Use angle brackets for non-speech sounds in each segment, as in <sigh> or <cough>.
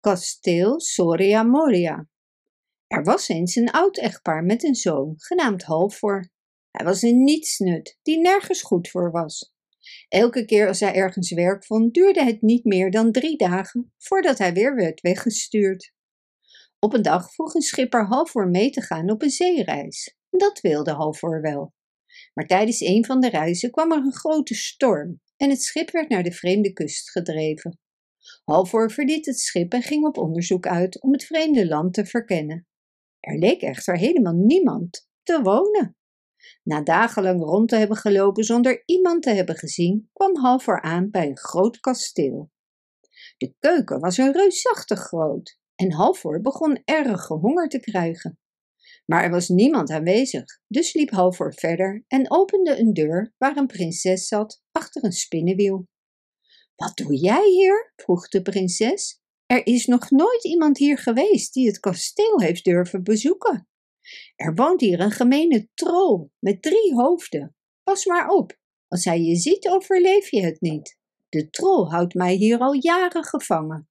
Kasteel Soria Moria. Er was eens een oud echtpaar met een zoon, genaamd Halvor. Hij was een nietsnut, die nergens goed voor was. Elke keer als hij ergens werk vond, duurde het niet meer dan drie dagen voordat hij weer werd weggestuurd. Op een dag vroeg een schipper Halvor mee te gaan op een zeereis. Dat wilde Halvor wel. Maar tijdens een van de reizen kwam er een grote storm en het schip werd naar de vreemde kust gedreven. Halvor verliet het schip en ging op onderzoek uit om het vreemde land te verkennen. Er leek echter helemaal niemand te wonen. Na dagenlang rond te hebben gelopen zonder iemand te hebben gezien, kwam Halvor aan bij een groot kasteel. De keuken was een reusachtig groot en Halvor begon erg honger te krijgen. Maar er was niemand aanwezig, dus liep Halvor verder en opende een deur waar een prinses zat achter een spinnenwiel. Wat doe jij hier? vroeg de prinses. Er is nog nooit iemand hier geweest die het kasteel heeft durven bezoeken. Er woont hier een gemene troll met drie hoofden. Pas maar op, als hij je ziet, overleef je het niet. De troll houdt mij hier al jaren gevangen.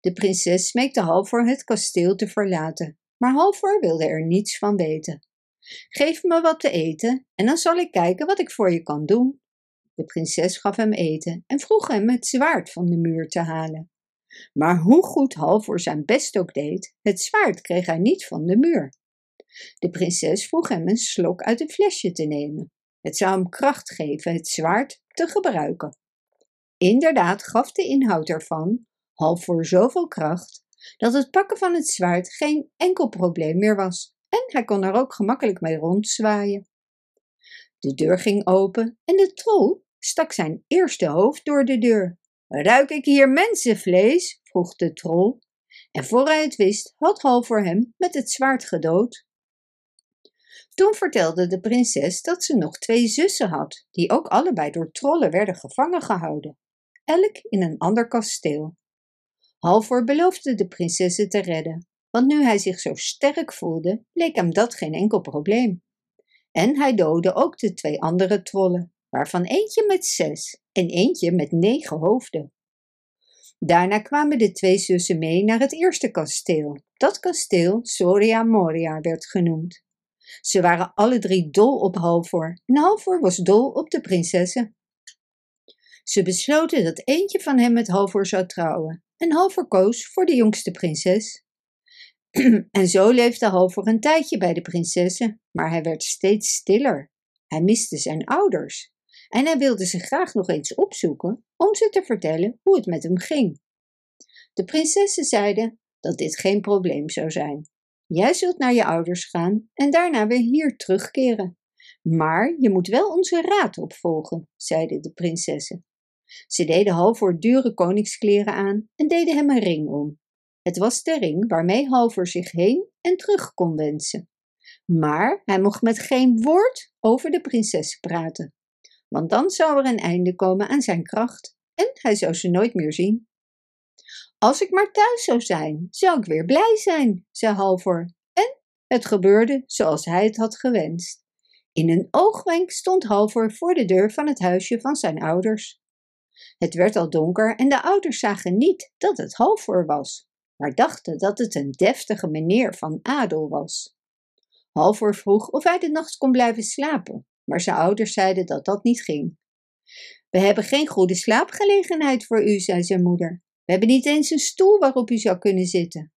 De prinses smeekte Halvor het kasteel te verlaten, maar Halvor wilde er niets van weten. Geef me wat te eten en dan zal ik kijken wat ik voor je kan doen. De prinses gaf hem eten en vroeg hem het zwaard van de muur te halen. Maar hoe goed Halvor zijn best ook deed, het zwaard kreeg hij niet van de muur. De prinses vroeg hem een slok uit een flesje te nemen. Het zou hem kracht geven het zwaard te gebruiken. Inderdaad gaf de inhoud ervan, Halvor zoveel kracht, dat het pakken van het zwaard geen enkel probleem meer was en hij kon er ook gemakkelijk mee rondzwaaien. De deur ging open en de troll stak zijn eerste hoofd door de deur. Ruik ik hier mensenvlees? vroeg de troll. En voor hij het wist, had Halvor hem met het zwaard gedood. Toen vertelde de prinses dat ze nog twee zussen had, die ook allebei door trollen werden gevangen gehouden, elk in een ander kasteel. Halvor beloofde de prinsessen te redden, want nu hij zich zo sterk voelde, leek hem dat geen enkel probleem. En hij doodde ook de twee andere trollen, waarvan eentje met zes en eentje met negen hoofden. Daarna kwamen de twee zussen mee naar het eerste kasteel. Dat kasteel Soria Moria werd genoemd. Ze waren alle drie dol op Halvor en Halvor was dol op de prinsessen. Ze besloten dat eentje van hem met Halvor zou trouwen en Halvor koos voor de jongste prinses. <clears throat> en zo leefde Halvor een tijdje bij de prinsessen, maar hij werd steeds stiller. Hij miste zijn ouders en hij wilde ze graag nog eens opzoeken om ze te vertellen hoe het met hem ging. De prinsessen zeiden dat dit geen probleem zou zijn. Jij zult naar je ouders gaan en daarna weer hier terugkeren. Maar je moet wel onze raad opvolgen, zeiden de prinsessen. Ze deden Halvor dure koningskleren aan en deden hem een ring om. Het was de ring waarmee Halvor zich heen en terug kon wensen. Maar hij mocht met geen woord over de prinses praten, want dan zou er een einde komen aan zijn kracht en hij zou ze nooit meer zien. Als ik maar thuis zou zijn, zou ik weer blij zijn, zei Halvor. En het gebeurde zoals hij het had gewenst. In een oogwenk stond Halvor voor de deur van het huisje van zijn ouders. Het werd al donker en de ouders zagen niet dat het Halvor was, maar dachten dat het een deftige meneer van adel was. Halvor vroeg of hij de nacht kon blijven slapen, maar zijn ouders zeiden dat dat niet ging. We hebben geen goede slaapgelegenheid voor u, zei zijn moeder. We hebben niet eens een stoel waarop u zou kunnen zitten.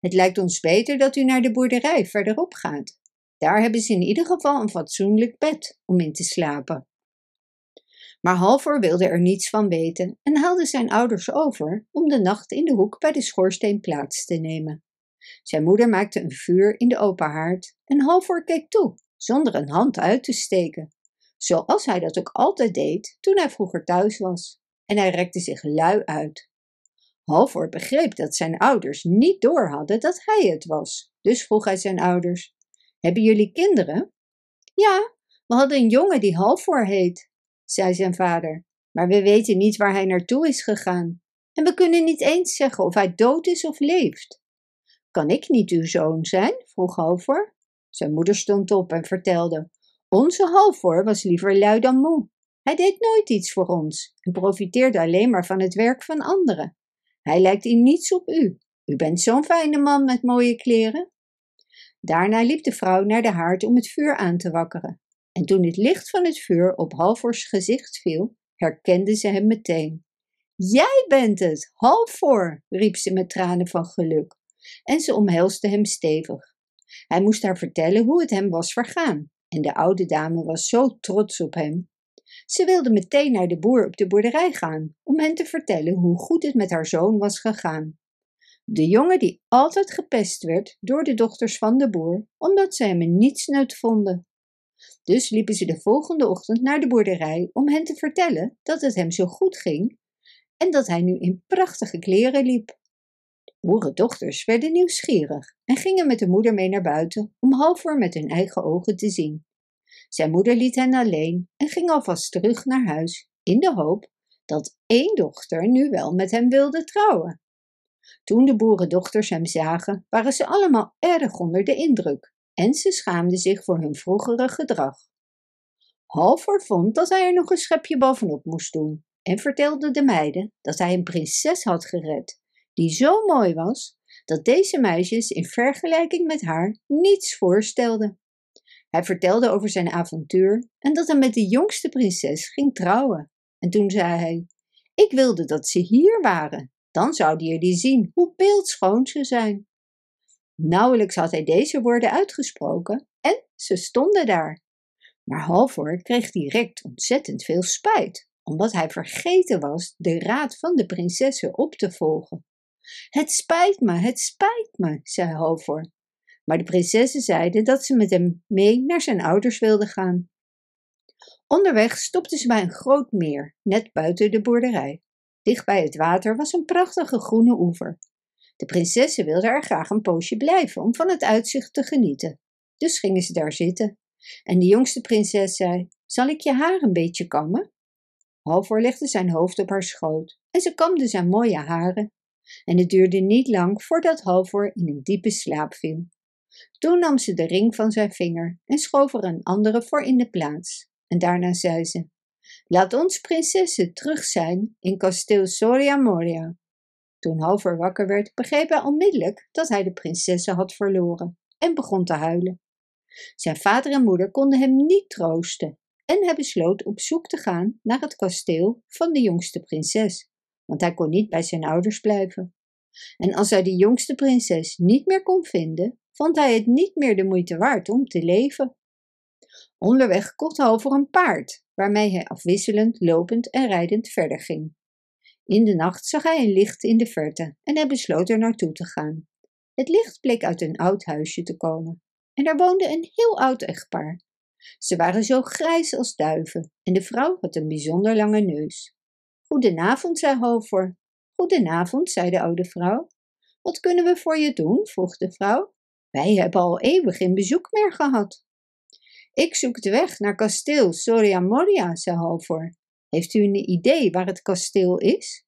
Het lijkt ons beter dat u naar de boerderij verderop gaat. Daar hebben ze in ieder geval een fatsoenlijk bed om in te slapen. Maar Halvor wilde er niets van weten en haalde zijn ouders over om de nacht in de hoek bij de schoorsteen plaats te nemen. Zijn moeder maakte een vuur in de open haard en Halvor keek toe, zonder een hand uit te steken, zoals hij dat ook altijd deed toen hij vroeger thuis was. En hij rekte zich lui uit. Halvor begreep dat zijn ouders niet door hadden dat hij het was. Dus vroeg hij zijn ouders: Hebben jullie kinderen? Ja, we hadden een jongen die Halvor heet, zei zijn vader. Maar we weten niet waar hij naartoe is gegaan. En we kunnen niet eens zeggen of hij dood is of leeft. Kan ik niet uw zoon zijn? vroeg Halvor. Zijn moeder stond op en vertelde: Onze Halvor was liever lui dan moe. Hij deed nooit iets voor ons en profiteerde alleen maar van het werk van anderen. Hij lijkt in niets op u. U bent zo'n fijne man met mooie kleren. Daarna liep de vrouw naar de haard om het vuur aan te wakkeren. En toen het licht van het vuur op Halvors gezicht viel, herkende ze hem meteen. Jij bent het, Halvor, riep ze met tranen van geluk. En ze omhelsde hem stevig. Hij moest haar vertellen hoe het hem was vergaan. En de oude dame was zo trots op hem. Ze wilde meteen naar de boer op de boerderij gaan, om hen te vertellen hoe goed het met haar zoon was gegaan. De jongen die altijd gepest werd door de dochters van de boer, omdat ze hem een nietsnut vonden. Dus liepen ze de volgende ochtend naar de boerderij om hen te vertellen dat het hem zo goed ging en dat hij nu in prachtige kleren liep. Boerendochters werden nieuwsgierig en gingen met de moeder mee naar buiten om Halvor met hun eigen ogen te zien. Zijn moeder liet hen alleen en ging alvast terug naar huis in de hoop dat één dochter nu wel met hem wilde trouwen. Toen de boerendochters hem zagen, waren ze allemaal erg onder de indruk en ze schaamden zich voor hun vroegere gedrag. Halvor vond dat hij er nog een schepje bovenop moest doen en vertelde de meiden dat hij een prinses had gered, die zo mooi was dat deze meisjes in vergelijking met haar niets voorstelden. Hij vertelde over zijn avontuur en dat hij met de jongste prinses ging trouwen. En toen zei hij: Ik wilde dat ze hier waren, dan zouden jullie zien hoe beeldschoon ze zijn. Nauwelijks had hij deze woorden uitgesproken en ze stonden daar. Maar Halvor kreeg direct ontzettend veel spijt, omdat hij vergeten was de raad van de prinsessen op te volgen. Het spijt me, het spijt me, zei Halvor. Maar de prinsessen zeiden dat ze met hem mee naar zijn ouders wilden gaan. Onderweg stopten ze bij een groot meer, net buiten de boerderij. Dicht bij het water was een prachtige groene oever. De prinsessen wilden er graag een poosje blijven om van het uitzicht te genieten. Dus gingen ze daar zitten. En de jongste prinses zei: Zal ik je haar een beetje kammen? Halvor legde zijn hoofd op haar schoot en ze kamde zijn mooie haren. En het duurde niet lang voordat Halvor in een diepe slaap viel. Toen nam ze de ring van zijn vinger en schoof er een andere voor in de plaats. En daarna zei ze: Laat ons prinsessen terug zijn in kasteel Soria Moria. Toen Halvor wakker werd, begreep hij onmiddellijk dat hij de prinsessen had verloren en begon te huilen. Zijn vader en moeder konden hem niet troosten en hij besloot op zoek te gaan naar het kasteel van de jongste prinses, want hij kon niet bij zijn ouders blijven. En als hij de jongste prinses niet meer kon vinden, vond hij het niet meer de moeite waard om te leven. Onderweg kocht Halvor een paard, waarmee hij afwisselend, lopend en rijdend verder ging. In de nacht zag hij een licht in de verte en hij besloot er naartoe te gaan. Het licht bleek uit een oud huisje te komen en daar woonde een heel oud echtpaar. Ze waren zo grijs als duiven en de vrouw had een bijzonder lange neus. Goedenavond, zei Halvor. Goedenavond, zei de oude vrouw. Wat kunnen we voor je doen? vroeg de vrouw. Wij hebben al eeuwig geen bezoek meer gehad. Ik zoek de weg naar kasteel Soria Moria, zei Halvor. Heeft u een idee waar het kasteel is?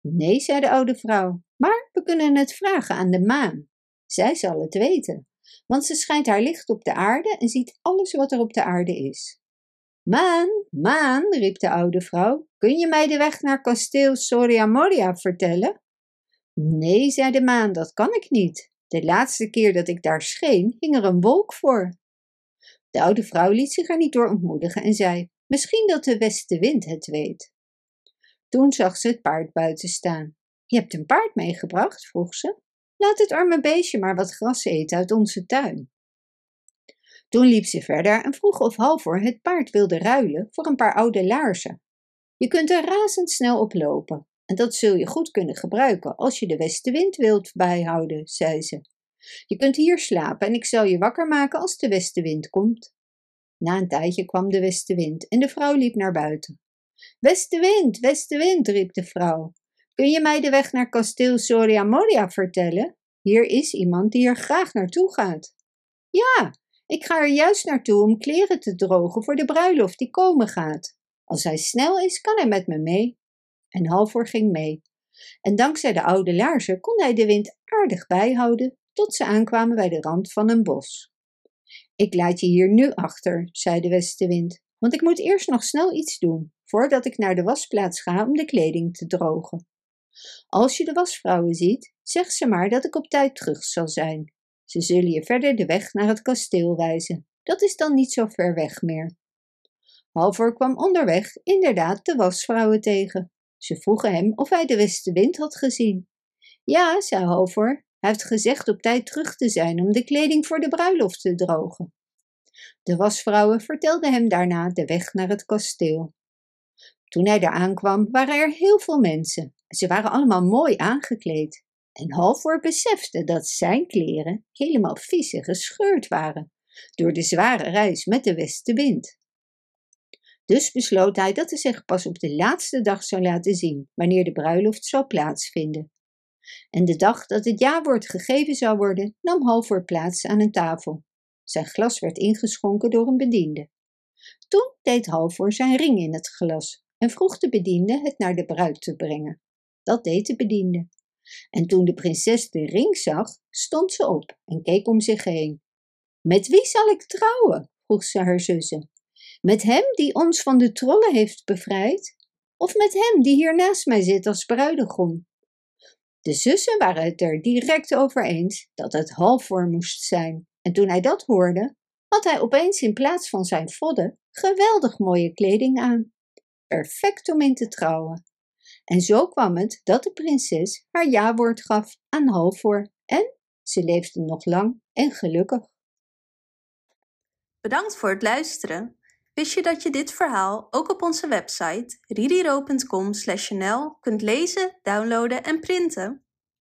Nee, zei de oude vrouw, maar we kunnen het vragen aan de maan. Zij zal het weten, want ze schijnt haar licht op de aarde en ziet alles wat er op de aarde is. Maan, maan, riep de oude vrouw, kun je mij de weg naar kasteel Soria Moria vertellen? Nee, zei de maan, dat kan ik niet. De laatste keer dat ik daar scheen, hing er een wolk voor. De oude vrouw liet zich er niet door ontmoedigen en zei: Misschien dat de westenwind het weet. Toen zag ze het paard buiten staan. Je hebt een paard meegebracht? vroeg ze. Laat het arme beestje maar wat gras eten uit onze tuin. Toen liep ze verder en vroeg of Halvor het paard wilde ruilen voor een paar oude laarzen. Je kunt er razendsnel op lopen en dat zul je goed kunnen gebruiken als je de westenwind wilt bijhouden, zei ze. Je kunt hier slapen en ik zal je wakker maken als de westenwind komt. Na een tijdje kwam de westenwind en de vrouw liep naar buiten. Westenwind, westenwind, riep de vrouw. Kun je mij de weg naar kasteel Soria Moria vertellen? Hier is iemand die er graag naartoe gaat. Ja, ik ga er juist naartoe om kleren te drogen voor de bruiloft die komen gaat. Als hij snel is, kan hij met me mee. En Halvor ging mee. En dankzij de oude laarzen kon hij de wind aardig bijhouden tot ze aankwamen bij de rand van een bos. Ik laat je hier nu achter, zei de westenwind, want ik moet eerst nog snel iets doen, voordat ik naar de wasplaats ga om de kleding te drogen. Als je de wasvrouwen ziet, zeg ze maar dat ik op tijd terug zal zijn. Ze zullen je verder de weg naar het kasteel wijzen. Dat is dan niet zo ver weg meer. Halvor kwam onderweg inderdaad de wasvrouwen tegen. Ze vroegen hem of hij de westenwind had gezien. Ja, zei Halvor, hij heeft gezegd op tijd terug te zijn om de kleding voor de bruiloft te drogen. De wasvrouwen vertelden hem daarna de weg naar het kasteel. Toen hij daar aankwam, waren er heel veel mensen. Ze waren allemaal mooi aangekleed. En Halvor besefte dat zijn kleren helemaal vies en gescheurd waren door de zware reis met de westenwind. Dus besloot hij dat hij zich pas op de laatste dag zou laten zien, wanneer de bruiloft zou plaatsvinden. En de dag dat het jawoord gegeven zou worden, nam Halvor plaats aan een tafel. Zijn glas werd ingeschonken door een bediende. Toen deed Halvor zijn ring in het glas en vroeg de bediende het naar de bruid te brengen. Dat deed de bediende. En toen de prinses de ring zag, stond ze op en keek om zich heen. Met wie zal ik trouwen? vroeg ze haar zussen. Met hem die ons van de trollen heeft bevrijd? Of met hem die hier naast mij zit als bruidegom? De zussen waren het er direct over eens dat het Halvor moest zijn. En toen hij dat hoorde, had hij opeens in plaats van zijn vodden geweldig mooie kleding aan. Perfect om in te trouwen. En zo kwam het dat de prinses haar jawoord gaf aan Halvor en ze leefden nog lang en gelukkig. Bedankt voor het luisteren. Wist je dat je dit verhaal ook op onze website ririro.com/nl kunt lezen, downloaden en printen?